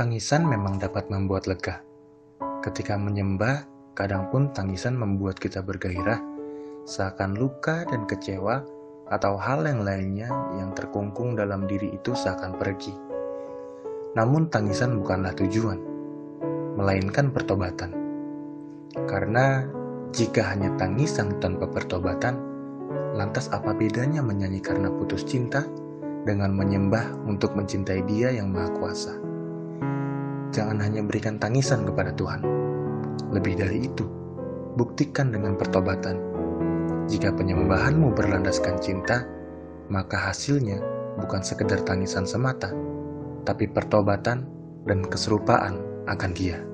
Tangisan memang dapat membuat lega. Ketika menyembah, kadang pun tangisan membuat kita bergairah, seakan luka dan kecewa atau hal yang lainnya yang terkungkung dalam diri itu seakan pergi. Namun tangisan bukanlah tujuan, melainkan pertobatan. Karena jika hanya tangisan tanpa pertobatan, lantas apa bedanya menyanyi karena putus cinta dengan menyembah untuk mencintai dia yang maha kuasa? Jangan hanya berikan tangisan kepada Tuhan. Lebih dari itu, buktikan dengan pertobatan. Jika penyembahanmu berlandaskan cinta, maka hasilnya bukan sekedar tangisan semata, tapi pertobatan dan keserupaan akan Dia.